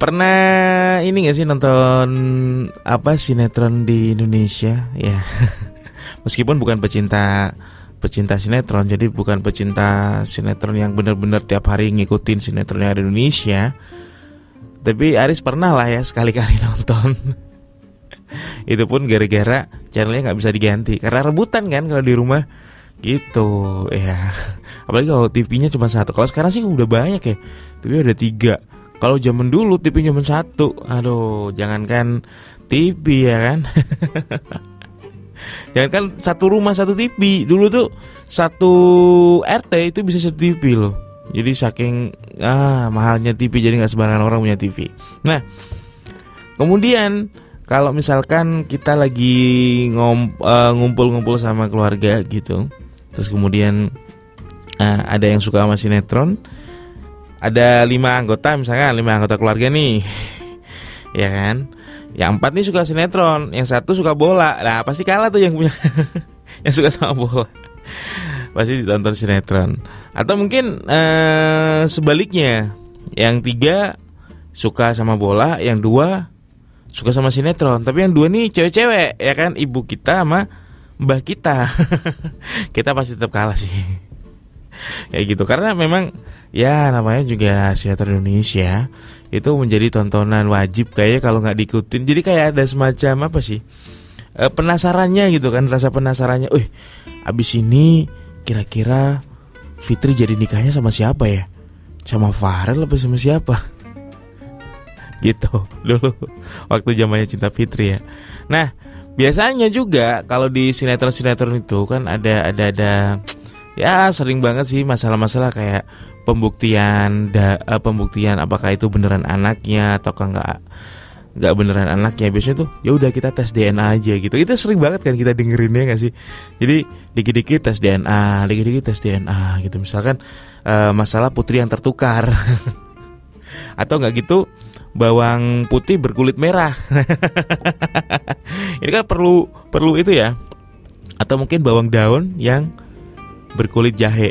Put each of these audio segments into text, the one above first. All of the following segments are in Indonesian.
Pernah ini gak sih nonton apa sinetron di Indonesia? Ya. Meskipun bukan pecinta pecinta sinetron, jadi bukan pecinta sinetron yang benar-benar tiap hari ngikutin sinetron yang ada di Indonesia. Tapi Aris pernah lah ya sekali-kali nonton. Itu pun gara-gara channelnya nggak bisa diganti karena rebutan kan kalau di rumah gitu ya apalagi kalau TV-nya cuma satu kalau sekarang sih udah banyak ya TV ada tiga kalau zaman dulu TV cuma satu. Aduh jangankan TV ya kan? Jangankan satu rumah satu TV dulu tuh satu RT itu bisa satu TV loh. Jadi saking ah mahalnya TV jadi nggak sembarangan orang punya TV nah kemudian kalau misalkan kita lagi eh, ngumpul-ngumpul sama keluarga gitu terus kemudian uh, ada yang suka sama sinetron ada lima anggota misalnya lima anggota keluarga nih. Ya kan? Yang empat nih suka sinetron yang satu suka bola. Nah pasti kalah tuh yang punya yang suka sama bola. Pasti ditonton sinetron. Atau mungkin uh, sebaliknya. Yang tiga suka sama bola yang dua suka sama sinetron. Tapi yang dua nih cewek-cewek ya kan? Ibu kita sama mbah kita. Kita pasti tetap kalah sih kayak gitu. Karena memang ya namanya juga sinetron Indonesia itu menjadi tontonan wajib kayaknya kalau nggak diikutin. Jadi kayak ada semacam apa sih e, penasarannya gitu kan rasa penasarannya, eh abis ini kira-kira Fitri jadi nikahnya sama siapa ya? Sama Farel apa sama siapa? Gitu. Dulu waktu zamannya cinta Fitri ya. Nah biasanya juga kalau di sinetron-sinetron itu kan ada ada ada ya sering banget sih masalah-masalah kayak pembuktian da, uh, pembuktian apakah itu beneran anaknya atau enggak nggak beneran anaknya. Biasanya tuh ya udah kita tes DNA aja gitu. Itu sering banget kan kita dengerin ya nggak sih? Jadi dikit-dikit tes DNA dikit-dikit tes DNA gitu. Misalkan uh, masalah putri yang tertukar. Atau nggak gitu bawang putih berkulit merah. Ini kan perlu perlu itu ya. Atau mungkin bawang daun yang berkulit jahe.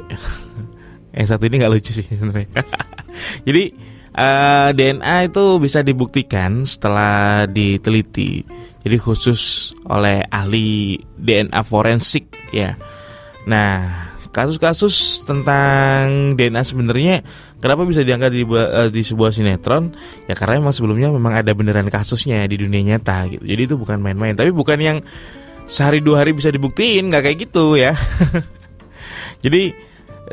yang satu ini nggak lucu sih sebenarnya. Jadi uh, eh, DNA itu bisa dibuktikan setelah diteliti. Jadi khusus oleh ahli DNA forensik ya. Nah, kasus-kasus tentang DNA sebenarnya kenapa bisa diangkat di, uh, di sebuah sinetron ya karena memang sebelumnya memang ada beneran kasusnya di dunia nyata gitu jadi itu bukan main-main tapi bukan yang sehari dua hari bisa dibuktiin nggak kayak gitu ya jadi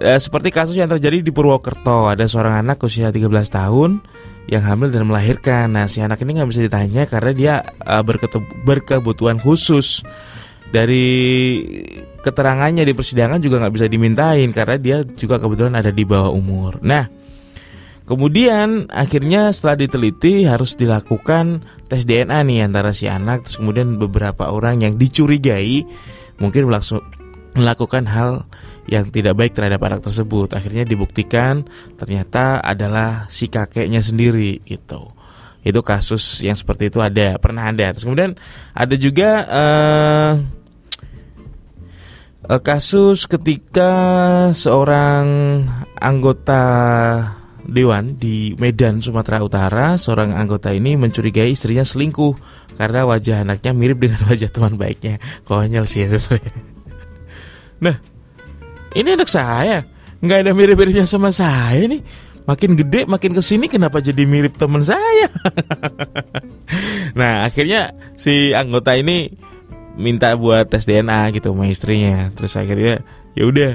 uh, seperti kasus yang terjadi di Purwokerto. Ada seorang anak usia 13 tahun yang hamil dan melahirkan. Nah si anak ini nggak bisa ditanya karena dia uh, berkebutuhan khusus. Dari keterangannya di persidangan juga nggak bisa dimintain karena dia juga kebetulan ada di bawah umur. Nah, kemudian akhirnya setelah diteliti harus dilakukan tes DNA nih antara si anak, terus kemudian beberapa orang yang dicurigai mungkin melakukan hal yang tidak baik terhadap anak tersebut. Akhirnya dibuktikan ternyata adalah si kakeknya sendiri gitu. Itu kasus yang seperti itu ada pernah ada. Terus kemudian ada juga uh, uh, kasus ketika seorang anggota dewan di Medan Sumatera Utara seorang anggota ini mencurigai istrinya selingkuh karena wajah anaknya mirip dengan wajah teman baiknya. Konyol sih ya sebenarnya nah ini anak saya. Nggak ada mirip-miripnya sama saya nih. Makin gede makin ke sini kenapa jadi mirip teman saya? Nah akhirnya si anggota ini minta buat tes DNA gitu sama istrinya. Terus akhirnya ya udah.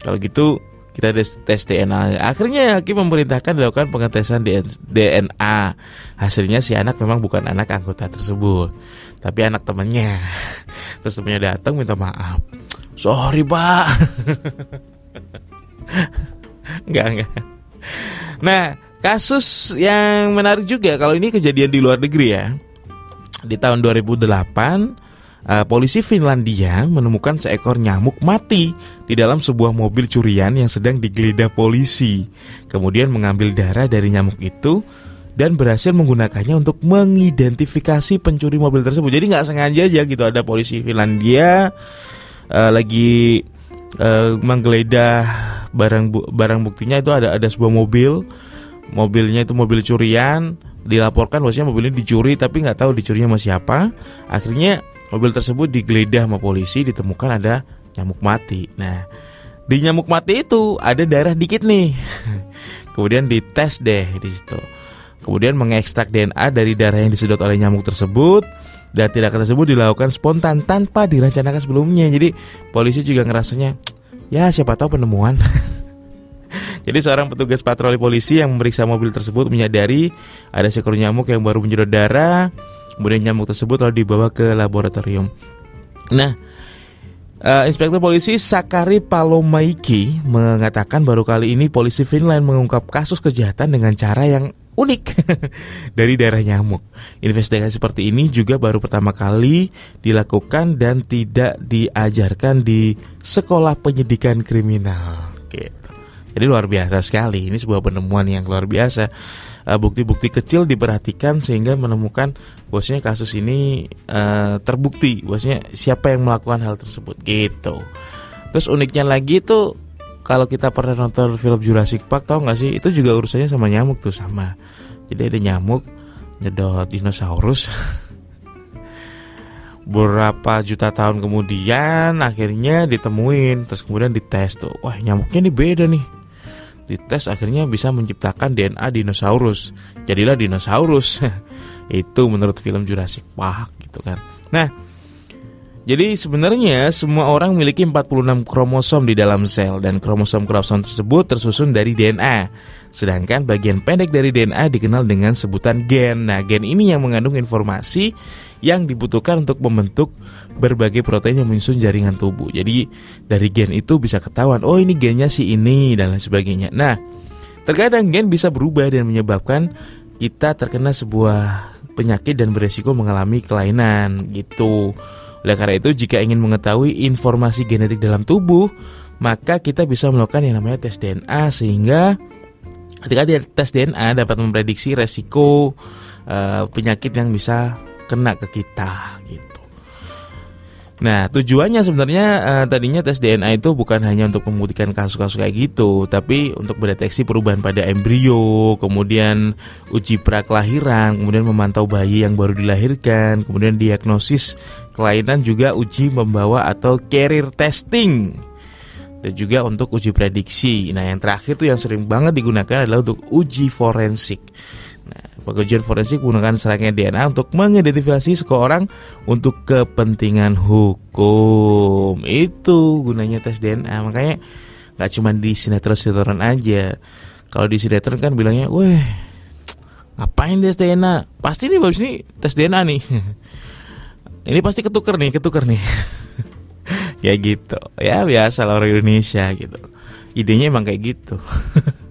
Kalau gitu kita tes, DNA akhirnya hakim memerintahkan dilakukan pengetesan DNA hasilnya si anak memang bukan anak anggota tersebut tapi anak temannya. Terus temannya datang minta maaf sorry pak enggak enggak Nah, kasus yang menarik juga kalau ini kejadian di luar negeri ya. Di tahun 2008, uh, polisi Finlandia menemukan seekor nyamuk mati di dalam sebuah mobil curian yang sedang digeledah polisi. Kemudian mengambil darah dari nyamuk itu dan berhasil menggunakannya untuk mengidentifikasi pencuri mobil tersebut. Jadi nggak sengaja aja gitu ada polisi Finlandia uh, lagi uh, menggeledah barang bu, barang buktinya itu ada ada sebuah mobil mobilnya itu mobil curian dilaporkan bahwasanya ini dicuri tapi nggak tahu dicurinya sama siapa. Akhirnya mobil tersebut digeledah sama polisi ditemukan ada nyamuk mati. Nah, di nyamuk mati itu ada darah dikit nih. Kemudian dites deh di situ. Kemudian mengekstrak DNA dari darah yang disedot oleh nyamuk tersebut dan tindakan tersebut dilakukan spontan tanpa direncanakan sebelumnya. Jadi polisi juga ngerasanya ya siapa tahu penemuan. Jadi seorang petugas patroli polisi yang memeriksa mobil tersebut menyadari ada seekor nyamuk yang baru menyedot darah. Kemudian nyamuk tersebut lalu dibawa ke laboratorium. Nah, Uh, Inspektur Polisi Sakari Palomaiki mengatakan baru kali ini polisi Finland mengungkap kasus kejahatan dengan cara yang unik dari darah nyamuk. Investigasi seperti ini juga baru pertama kali dilakukan dan tidak diajarkan di sekolah penyidikan kriminal. Gitu. Jadi luar biasa sekali. Ini sebuah penemuan yang luar biasa. Eh, bukti-bukti kecil diperhatikan sehingga menemukan bosnya kasus ini uh, terbukti bosnya siapa yang melakukan hal tersebut gitu. Terus uniknya lagi itu kalau kita pernah nonton film Jurassic Park tau gak sih itu juga urusannya sama nyamuk tuh sama. Jadi ada nyamuk nyedot dinosaurus beberapa juta tahun kemudian akhirnya ditemuin terus kemudian dites tuh wah nyamuknya ini beda nih dites akhirnya bisa menciptakan DNA dinosaurus. Jadilah dinosaurus. Itu menurut film Jurassic Park gitu kan. Nah, jadi sebenarnya semua orang memiliki 46 kromosom di dalam sel dan kromosom-kromosom tersebut tersusun dari DNA. Sedangkan bagian pendek dari DNA dikenal dengan sebutan gen. Nah, gen ini yang mengandung informasi yang dibutuhkan untuk membentuk berbagai protein yang menyusun jaringan tubuh. Jadi dari gen itu bisa ketahuan, oh ini gennya si ini dan lain sebagainya. Nah, terkadang gen bisa berubah dan menyebabkan kita terkena sebuah penyakit dan beresiko mengalami kelainan gitu. Oleh karena itu, jika ingin mengetahui informasi genetik dalam tubuh, maka kita bisa melakukan yang namanya tes DNA sehingga ketika dia tes DNA dapat memprediksi resiko uh, penyakit yang bisa kena ke kita gitu. Nah, tujuannya sebenarnya uh, tadinya tes DNA itu bukan hanya untuk membuktikan kasus-kasus kayak gitu, tapi untuk mendeteksi perubahan pada embrio, kemudian uji pra kelahiran, kemudian memantau bayi yang baru dilahirkan, kemudian diagnosis kelainan juga uji membawa atau carrier testing. Dan juga untuk uji prediksi. Nah, yang terakhir tuh yang sering banget digunakan adalah untuk uji forensik. Nah, pengujian forensik menggunakan serangkaian DNA untuk mengidentifikasi seseorang untuk kepentingan hukum. Itu gunanya tes DNA. Makanya nggak cuma di sinetron-sinetron aja. Kalau di sinetron kan bilangnya, "Weh, ngapain tes DNA? Pasti nih bagus nih tes DNA nih." Ini pasti ketuker nih, ketuker nih. ya gitu. Ya biasa lah orang Indonesia gitu. Idenya emang kayak gitu.